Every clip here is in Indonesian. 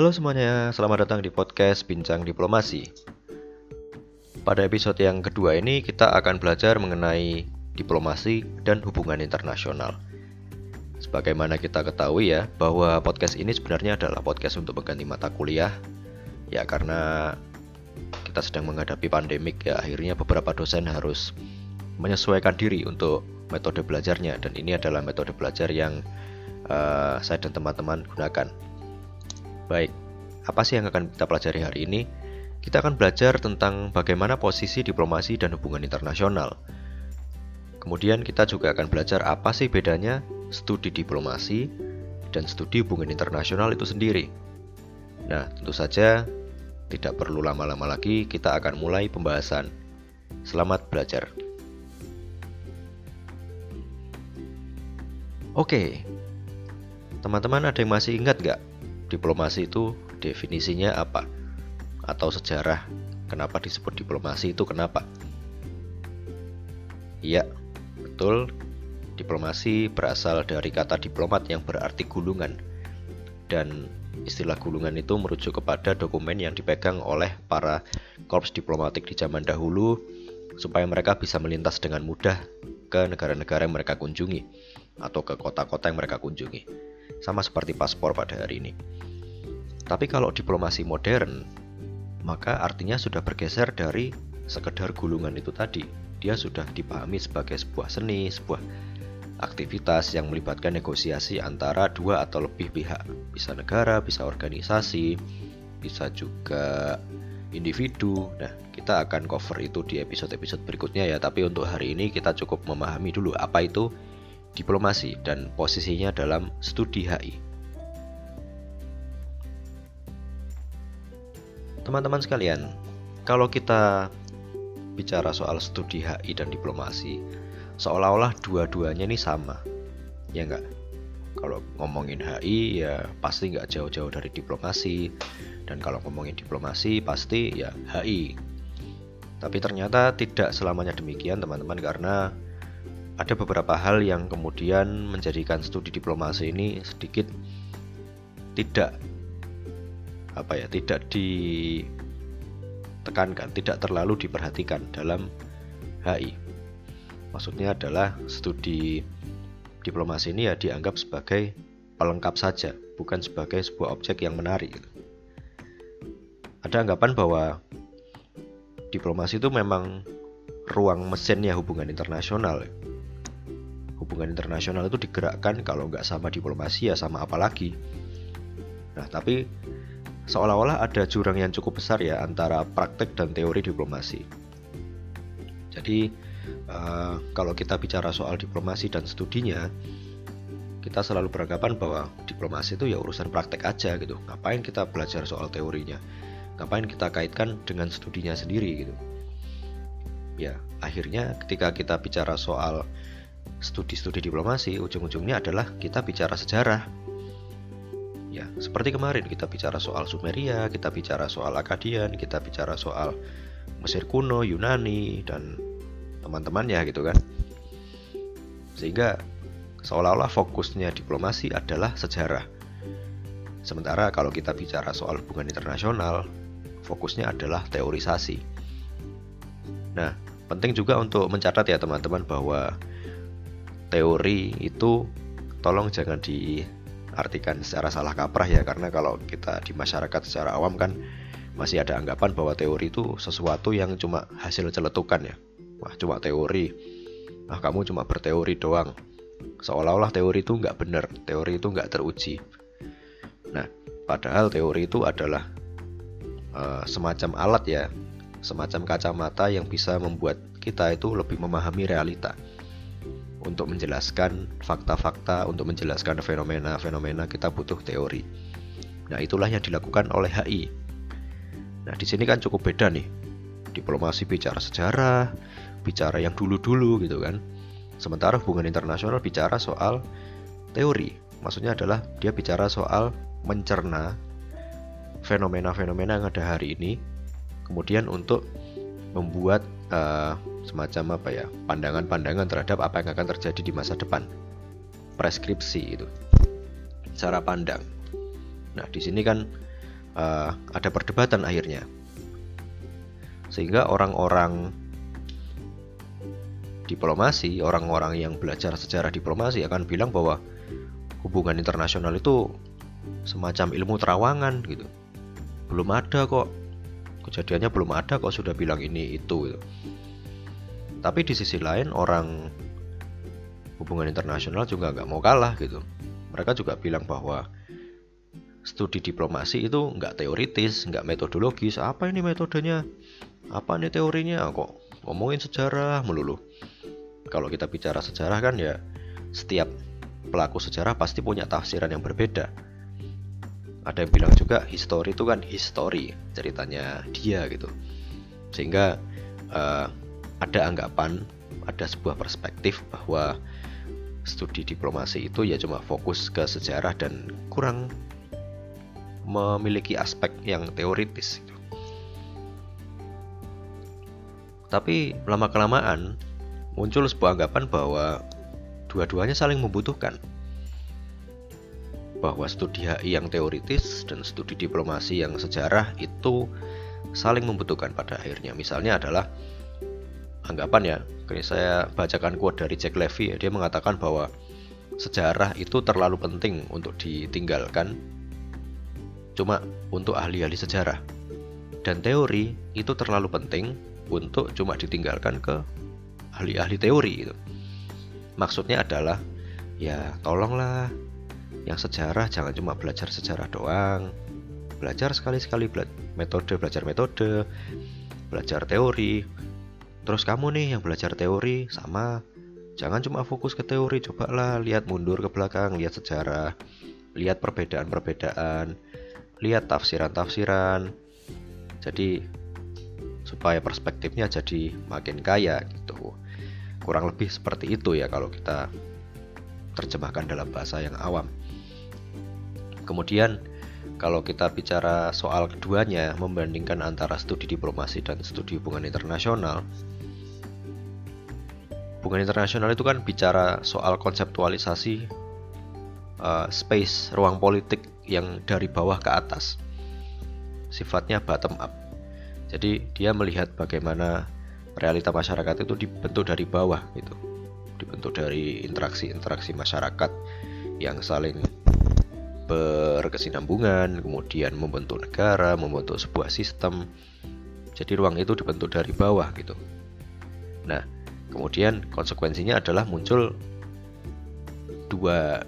Halo semuanya, selamat datang di podcast Bincang Diplomasi. Pada episode yang kedua ini kita akan belajar mengenai diplomasi dan hubungan internasional. Sebagaimana kita ketahui ya, bahwa podcast ini sebenarnya adalah podcast untuk mengganti mata kuliah. Ya karena kita sedang menghadapi pandemik ya akhirnya beberapa dosen harus menyesuaikan diri untuk metode belajarnya dan ini adalah metode belajar yang uh, saya dan teman-teman gunakan. Baik, apa sih yang akan kita pelajari hari ini? Kita akan belajar tentang bagaimana posisi diplomasi dan hubungan internasional. Kemudian kita juga akan belajar apa sih bedanya studi diplomasi dan studi hubungan internasional itu sendiri. Nah, tentu saja tidak perlu lama-lama lagi, kita akan mulai pembahasan. Selamat belajar. Oke, teman-teman ada yang masih ingat nggak diplomasi itu definisinya apa? Atau sejarah kenapa disebut diplomasi itu kenapa? Iya, betul. Diplomasi berasal dari kata diplomat yang berarti gulungan. Dan istilah gulungan itu merujuk kepada dokumen yang dipegang oleh para korps diplomatik di zaman dahulu supaya mereka bisa melintas dengan mudah ke negara-negara yang mereka kunjungi atau ke kota-kota yang mereka kunjungi. Sama seperti paspor pada hari ini. Tapi kalau diplomasi modern, maka artinya sudah bergeser dari sekedar gulungan itu tadi. Dia sudah dipahami sebagai sebuah seni, sebuah aktivitas yang melibatkan negosiasi antara dua atau lebih pihak. Bisa negara, bisa organisasi, bisa juga individu. Nah, kita akan cover itu di episode-episode berikutnya ya. Tapi untuk hari ini kita cukup memahami dulu apa itu diplomasi dan posisinya dalam studi HI. Teman-teman sekalian, kalau kita bicara soal studi HI dan diplomasi, seolah-olah dua-duanya ini sama, ya enggak? Kalau ngomongin HI ya pasti nggak jauh-jauh dari diplomasi, dan kalau ngomongin diplomasi pasti ya HI. Tapi ternyata tidak selamanya demikian teman-teman karena ada beberapa hal yang kemudian menjadikan studi diplomasi ini sedikit tidak apa ya tidak ditekankan tidak terlalu diperhatikan dalam HI maksudnya adalah studi diplomasi ini ya dianggap sebagai pelengkap saja bukan sebagai sebuah objek yang menarik ada anggapan bahwa diplomasi itu memang ruang mesinnya hubungan internasional. Hubungan internasional itu digerakkan kalau nggak sama diplomasi ya sama apa lagi. Nah tapi seolah-olah ada jurang yang cukup besar ya antara praktek dan teori diplomasi. Jadi uh, kalau kita bicara soal diplomasi dan studinya, kita selalu beranggapan bahwa diplomasi itu ya urusan praktek aja gitu. Ngapain kita belajar soal teorinya? ngapain kita kaitkan dengan studinya sendiri gitu ya akhirnya ketika kita bicara soal studi-studi diplomasi ujung-ujungnya adalah kita bicara sejarah. Ya seperti kemarin kita bicara soal Sumeria kita bicara soal Akadian kita bicara soal Mesir kuno Yunani dan teman-temannya gitu kan. Sehingga seolah-olah fokusnya diplomasi adalah sejarah. Sementara kalau kita bicara soal hubungan internasional, fokusnya adalah teorisasi. Nah, penting juga untuk mencatat ya teman-teman bahwa teori itu tolong jangan diartikan secara salah kaprah ya karena kalau kita di masyarakat secara awam kan masih ada anggapan bahwa teori itu sesuatu yang cuma hasil celetukan ya. Wah, cuma teori. Nah, kamu cuma berteori doang. Seolah-olah teori itu nggak benar, teori itu nggak teruji. Nah, padahal teori itu adalah uh, semacam alat ya, semacam kacamata yang bisa membuat kita itu lebih memahami realita. Untuk menjelaskan fakta-fakta, untuk menjelaskan fenomena-fenomena kita butuh teori. Nah, itulah yang dilakukan oleh HI. Nah, di sini kan cukup beda nih. Diplomasi bicara sejarah, bicara yang dulu-dulu gitu kan. Sementara hubungan internasional bicara soal teori. Maksudnya adalah dia bicara soal mencerna fenomena-fenomena yang ada hari ini kemudian untuk membuat uh, semacam apa ya pandangan-pandangan terhadap apa yang akan terjadi di masa depan. Preskripsi itu. Cara pandang. Nah di sini kan uh, ada perdebatan akhirnya. Sehingga orang-orang diplomasi orang-orang yang belajar sejarah diplomasi akan bilang bahwa hubungan internasional itu semacam ilmu terawangan gitu. Belum ada kok kejadiannya belum ada kok sudah bilang ini itu gitu. tapi di sisi lain orang hubungan internasional juga nggak mau kalah gitu. Mereka juga bilang bahwa studi diplomasi itu nggak teoritis nggak metodologis. Apa ini metodenya? Apa ini teorinya? Kok ngomongin sejarah melulu? Kalau kita bicara sejarah kan ya setiap pelaku sejarah pasti punya tafsiran yang berbeda ada yang bilang juga history itu kan history ceritanya dia gitu sehingga uh, ada anggapan ada sebuah perspektif bahwa studi diplomasi itu ya cuma fokus ke sejarah dan kurang memiliki aspek yang teoritis gitu. tapi lama kelamaan muncul sebuah anggapan bahwa dua-duanya saling membutuhkan bahwa studi HI yang teoritis dan studi diplomasi yang sejarah itu saling membutuhkan pada akhirnya. Misalnya adalah anggapan ya, ini saya bacakan quote dari Jack Levy ya, dia mengatakan bahwa sejarah itu terlalu penting untuk ditinggalkan cuma untuk ahli-ahli sejarah. Dan teori itu terlalu penting untuk cuma ditinggalkan ke ahli-ahli teori gitu. Maksudnya adalah ya tolonglah yang sejarah jangan cuma belajar sejarah doang. Belajar sekali-sekali bela metode belajar metode belajar teori. Terus kamu nih yang belajar teori sama jangan cuma fokus ke teori cobalah lihat mundur ke belakang lihat sejarah lihat perbedaan-perbedaan lihat tafsiran-tafsiran. Jadi supaya perspektifnya jadi makin kaya gitu. Kurang lebih seperti itu ya kalau kita terjemahkan dalam bahasa yang awam Kemudian kalau kita bicara soal keduanya membandingkan antara studi diplomasi dan studi hubungan internasional hubungan internasional itu kan bicara soal konseptualisasi uh, space ruang politik yang dari bawah ke atas. Sifatnya bottom up. Jadi dia melihat bagaimana realita masyarakat itu dibentuk dari bawah gitu. Dibentuk dari interaksi-interaksi masyarakat yang saling berkesinambungan, kemudian membentuk negara, membentuk sebuah sistem. Jadi ruang itu dibentuk dari bawah gitu. Nah, kemudian konsekuensinya adalah muncul dua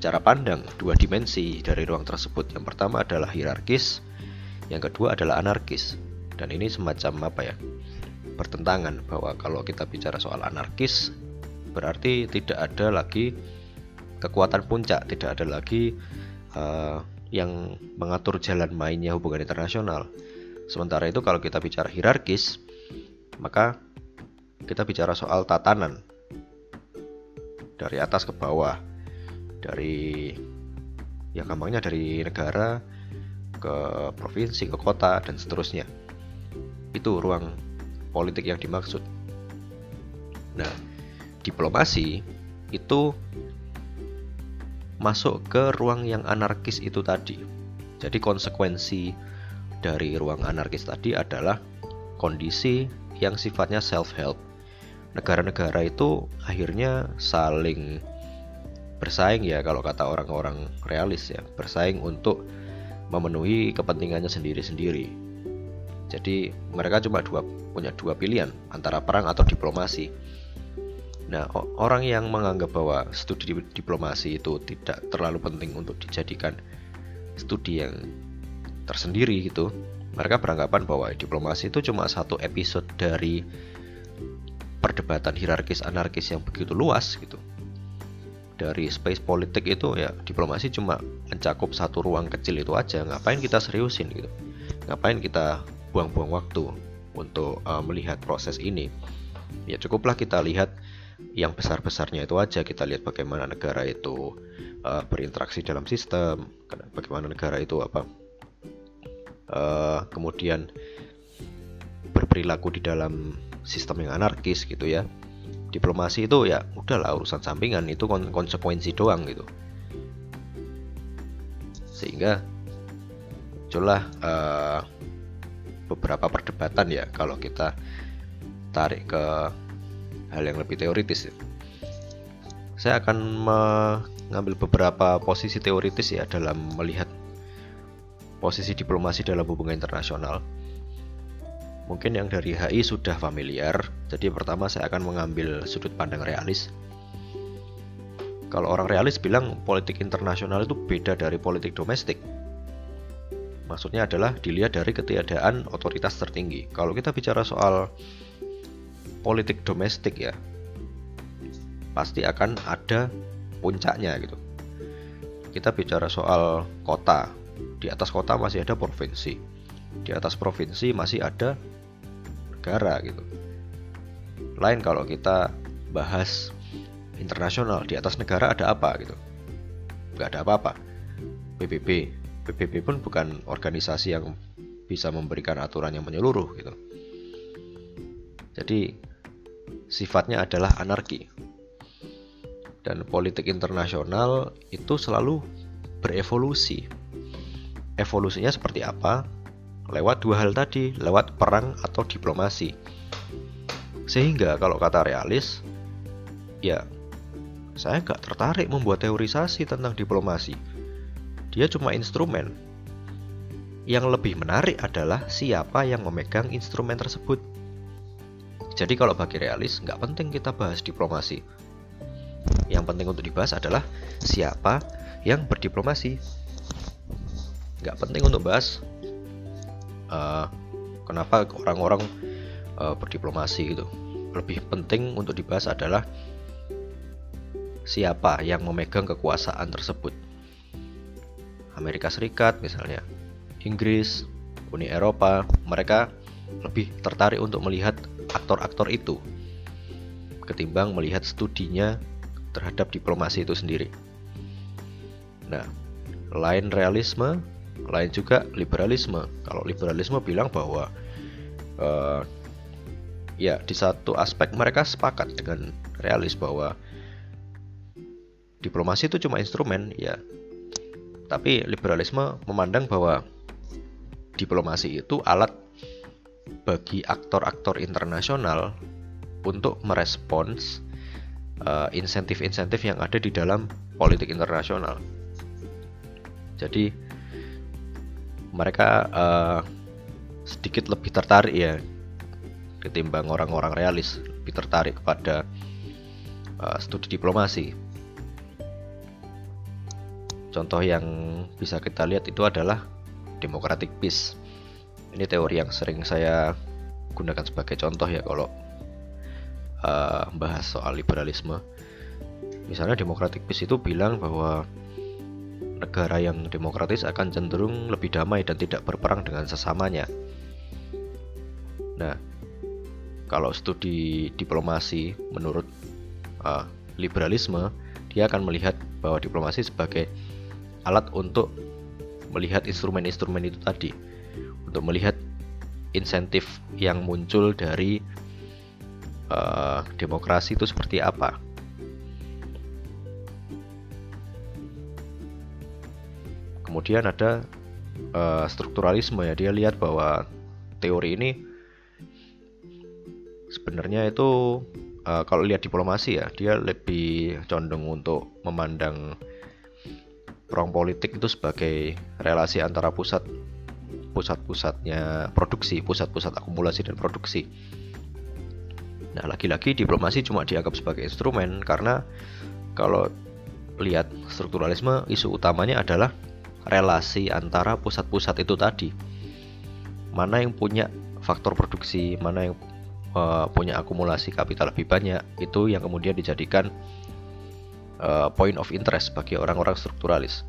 cara pandang, dua dimensi dari ruang tersebut. Yang pertama adalah hierarkis, yang kedua adalah anarkis. Dan ini semacam apa ya? Pertentangan bahwa kalau kita bicara soal anarkis berarti tidak ada lagi kekuatan puncak, tidak ada lagi uh, yang mengatur jalan mainnya hubungan internasional. Sementara itu kalau kita bicara hierarkis, maka kita bicara soal tatanan dari atas ke bawah, dari ya gampangnya dari negara ke provinsi, ke kota dan seterusnya. Itu ruang politik yang dimaksud. Nah, diplomasi itu masuk ke ruang yang anarkis itu tadi. Jadi konsekuensi dari ruang anarkis tadi adalah kondisi yang sifatnya self-help. Negara-negara itu akhirnya saling bersaing ya kalau kata orang-orang realis ya, bersaing untuk memenuhi kepentingannya sendiri-sendiri. Jadi mereka cuma dua punya dua pilihan antara perang atau diplomasi. Nah, orang yang menganggap bahwa studi diplomasi itu tidak terlalu penting untuk dijadikan studi yang tersendiri gitu, mereka beranggapan bahwa diplomasi itu cuma satu episode dari perdebatan hierarkis anarkis yang begitu luas gitu. Dari space politik itu ya diplomasi cuma mencakup satu ruang kecil itu aja. Ngapain kita seriusin gitu? Ngapain kita buang-buang waktu untuk uh, melihat proses ini? Ya cukuplah kita lihat yang besar-besarnya itu aja kita lihat bagaimana negara itu uh, berinteraksi dalam sistem, bagaimana negara itu apa uh, kemudian berperilaku di dalam sistem yang anarkis gitu ya. Diplomasi itu ya udahlah urusan sampingan itu konsekuensi doang gitu. Sehingga muncullah uh, beberapa perdebatan ya kalau kita tarik ke hal yang lebih teoritis ya. Saya akan mengambil beberapa posisi teoritis ya dalam melihat posisi diplomasi dalam hubungan internasional. Mungkin yang dari HI sudah familiar, jadi pertama saya akan mengambil sudut pandang realis. Kalau orang realis bilang politik internasional itu beda dari politik domestik. Maksudnya adalah dilihat dari ketiadaan otoritas tertinggi. Kalau kita bicara soal politik domestik ya, pasti akan ada puncaknya gitu. Kita bicara soal kota, di atas kota masih ada provinsi, di atas provinsi masih ada negara gitu. Lain kalau kita bahas internasional di atas negara ada apa gitu. Nggak ada apa-apa. PBB, PBB pun bukan organisasi yang bisa memberikan aturan yang menyeluruh gitu. Jadi sifatnya adalah anarki. Dan politik internasional itu selalu berevolusi. Evolusinya seperti apa? lewat dua hal tadi, lewat perang atau diplomasi. Sehingga kalau kata realis, ya saya nggak tertarik membuat teorisasi tentang diplomasi. Dia cuma instrumen. Yang lebih menarik adalah siapa yang memegang instrumen tersebut. Jadi kalau bagi realis, nggak penting kita bahas diplomasi. Yang penting untuk dibahas adalah siapa yang berdiplomasi. Nggak penting untuk bahas uh, kenapa orang-orang uh, berdiplomasi gitu lebih penting untuk dibahas adalah siapa yang memegang kekuasaan tersebut Amerika Serikat misalnya Inggris Uni Eropa mereka lebih tertarik untuk melihat aktor-aktor itu ketimbang melihat studinya terhadap diplomasi itu sendiri nah lain realisme lain juga liberalisme. Kalau liberalisme bilang bahwa uh, ya di satu aspek mereka sepakat dengan realis bahwa diplomasi itu cuma instrumen ya. Tapi liberalisme memandang bahwa diplomasi itu alat bagi aktor-aktor internasional untuk merespons uh, insentif-insentif yang ada di dalam politik internasional. Jadi mereka uh, sedikit lebih tertarik ya ketimbang orang-orang realis lebih tertarik kepada uh, studi diplomasi. Contoh yang bisa kita lihat itu adalah democratic peace. Ini teori yang sering saya gunakan sebagai contoh ya kalau uh, bahas soal liberalisme. Misalnya democratic peace itu bilang bahwa negara yang demokratis akan cenderung lebih damai dan tidak berperang dengan sesamanya. Nah, kalau studi diplomasi menurut uh, liberalisme, dia akan melihat bahwa diplomasi sebagai alat untuk melihat instrumen-instrumen itu tadi, untuk melihat insentif yang muncul dari uh, demokrasi itu seperti apa. kemudian ada uh, strukturalisme ya dia lihat bahwa teori ini sebenarnya itu uh, kalau lihat diplomasi ya dia lebih condong untuk memandang ruang politik itu sebagai relasi antara pusat pusat-pusatnya produksi, pusat-pusat akumulasi dan produksi. Nah, lagi-lagi diplomasi cuma dianggap sebagai instrumen karena kalau lihat strukturalisme isu utamanya adalah relasi antara pusat-pusat itu tadi. Mana yang punya faktor produksi, mana yang uh, punya akumulasi kapital lebih banyak, itu yang kemudian dijadikan uh, point of interest bagi orang-orang strukturalis.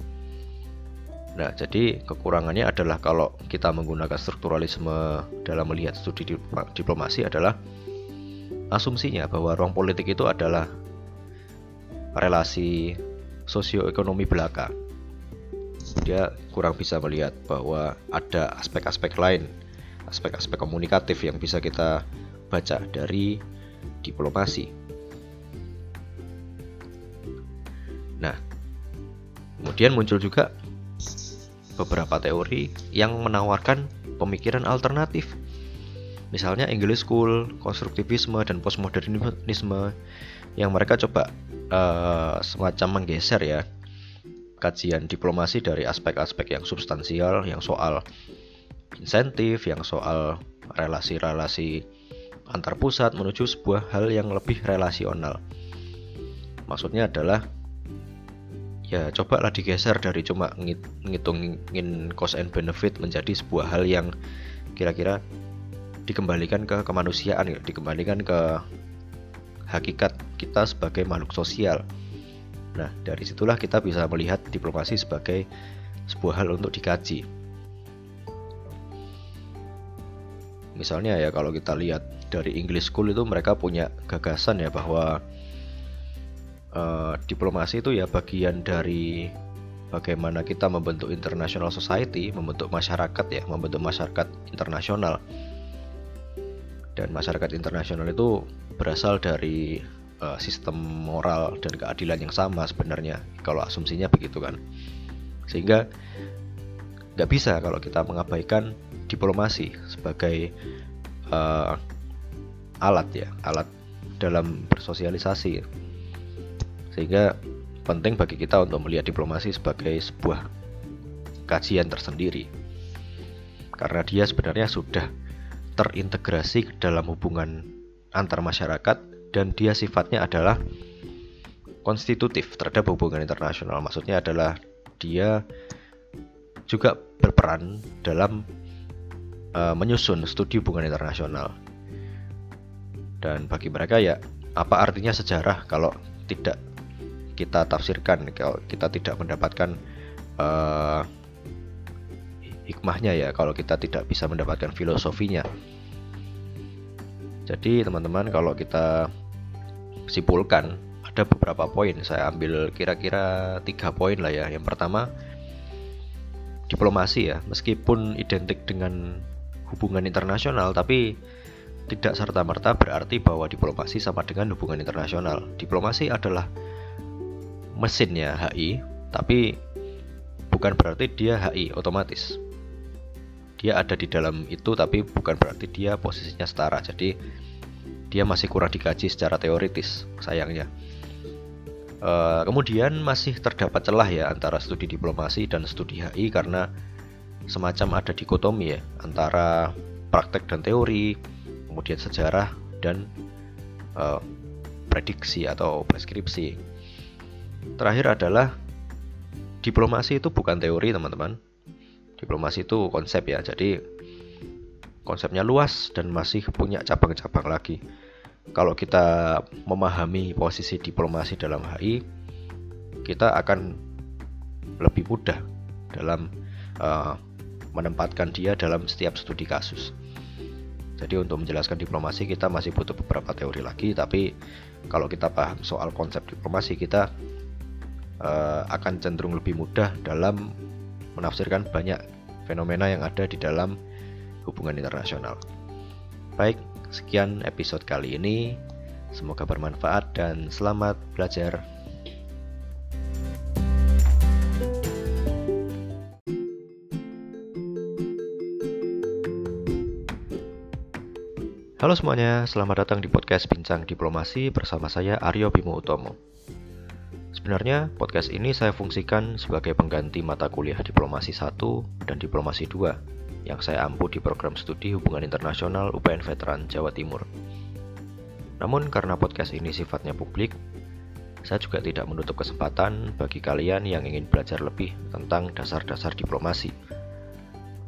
Nah, jadi kekurangannya adalah kalau kita menggunakan strukturalisme dalam melihat studi diplomasi adalah asumsinya bahwa ruang politik itu adalah relasi sosioekonomi belaka dia kurang bisa melihat bahwa ada aspek-aspek lain, aspek-aspek komunikatif yang bisa kita baca dari diplomasi. Nah, kemudian muncul juga beberapa teori yang menawarkan pemikiran alternatif. Misalnya English School, konstruktivisme dan postmodernisme yang mereka coba uh, semacam menggeser ya kajian diplomasi dari aspek-aspek yang substansial, yang soal insentif, yang soal relasi-relasi antar pusat menuju sebuah hal yang lebih relasional. Maksudnya adalah ya cobalah digeser dari cuma ngitungin cost and benefit menjadi sebuah hal yang kira-kira dikembalikan ke kemanusiaan ya, dikembalikan ke hakikat kita sebagai makhluk sosial. Nah, dari situlah kita bisa melihat diplomasi sebagai sebuah hal untuk dikaji. Misalnya ya kalau kita lihat dari English School itu mereka punya gagasan ya bahwa uh, diplomasi itu ya bagian dari bagaimana kita membentuk international society, membentuk masyarakat ya, membentuk masyarakat internasional. Dan masyarakat internasional itu berasal dari uh, sistem moral dan keadilan yang sama sebenarnya kalau asumsinya begitu kan. Sehingga nggak bisa kalau kita mengabaikan diplomasi sebagai uh, alat ya, alat dalam bersosialisasi sehingga penting bagi kita untuk melihat diplomasi sebagai sebuah kajian tersendiri. Karena dia sebenarnya sudah terintegrasi dalam hubungan antar masyarakat dan dia sifatnya adalah konstitutif terhadap hubungan internasional. Maksudnya adalah dia juga berperan dalam uh, menyusun studi hubungan internasional. Dan bagi mereka ya, apa artinya sejarah kalau tidak kita tafsirkan kalau kita tidak mendapatkan uh, hikmahnya ya kalau kita tidak bisa mendapatkan filosofinya. Jadi teman-teman kalau kita simpulkan ada beberapa poin. Saya ambil kira-kira tiga poin lah ya. Yang pertama diplomasi ya. Meskipun identik dengan hubungan internasional tapi tidak serta-merta berarti bahwa diplomasi sama dengan hubungan internasional. Diplomasi adalah mesinnya HI, tapi bukan berarti dia HI otomatis. Dia ada di dalam itu tapi bukan berarti dia posisinya setara. Jadi dia masih kurang dikaji secara teoritis, sayangnya. E, kemudian masih terdapat celah ya antara studi diplomasi dan studi HI karena semacam ada dikotomi ya antara praktek dan teori, kemudian sejarah dan e, prediksi atau preskripsi. Terakhir adalah diplomasi itu bukan teori, teman-teman. Diplomasi itu konsep ya. Jadi konsepnya luas dan masih punya cabang-cabang lagi. Kalau kita memahami posisi diplomasi dalam HI, kita akan lebih mudah dalam uh, menempatkan dia dalam setiap studi kasus. Jadi untuk menjelaskan diplomasi kita masih butuh beberapa teori lagi, tapi kalau kita paham soal konsep diplomasi kita uh, akan cenderung lebih mudah dalam menafsirkan banyak fenomena yang ada di dalam hubungan internasional. Baik, sekian episode kali ini. Semoga bermanfaat dan selamat belajar. Halo semuanya, selamat datang di podcast Bincang Diplomasi bersama saya Aryo Bimo Utomo. Sebenarnya podcast ini saya fungsikan sebagai pengganti mata kuliah Diplomasi 1 dan Diplomasi 2 yang saya ampu di program studi Hubungan Internasional UPN Veteran Jawa Timur. Namun karena podcast ini sifatnya publik, saya juga tidak menutup kesempatan bagi kalian yang ingin belajar lebih tentang dasar-dasar diplomasi.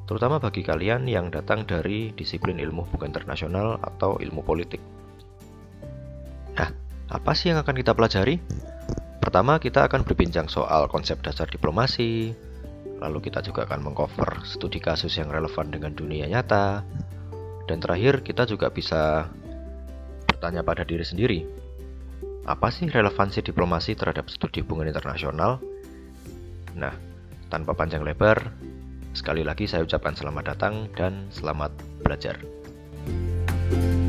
Terutama bagi kalian yang datang dari disiplin ilmu hubungan internasional atau ilmu politik. Nah, apa sih yang akan kita pelajari? Pertama, kita akan berbincang soal konsep dasar diplomasi, lalu kita juga akan mengcover studi kasus yang relevan dengan dunia nyata, dan terakhir kita juga bisa bertanya pada diri sendiri, apa sih relevansi diplomasi terhadap studi hubungan internasional? Nah, tanpa panjang lebar, sekali lagi saya ucapkan selamat datang dan selamat belajar. thank you